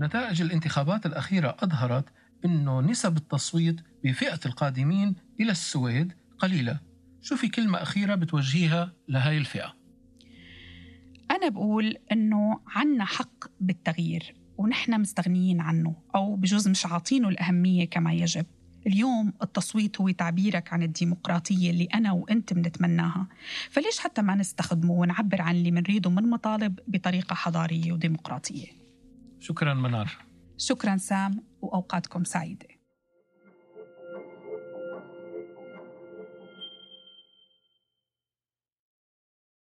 نتائج الانتخابات الأخيرة أظهرت أنه نسب التصويت بفئة القادمين إلى السويد قليلة. شو في كلمة أخيرة بتوجهيها لهاي الفئة؟ أنا بقول إنه عنا حق بالتغيير ونحن مستغنيين عنه أو بجوز مش عاطينه الأهمية كما يجب. اليوم التصويت هو تعبيرك عن الديمقراطية اللي أنا وأنت بنتمناها فليش حتى ما نستخدمه ونعبر عن اللي منريده من مطالب بطريقة حضارية وديمقراطية؟ شكرا منار. شكرا سام وأوقاتكم سعيدة.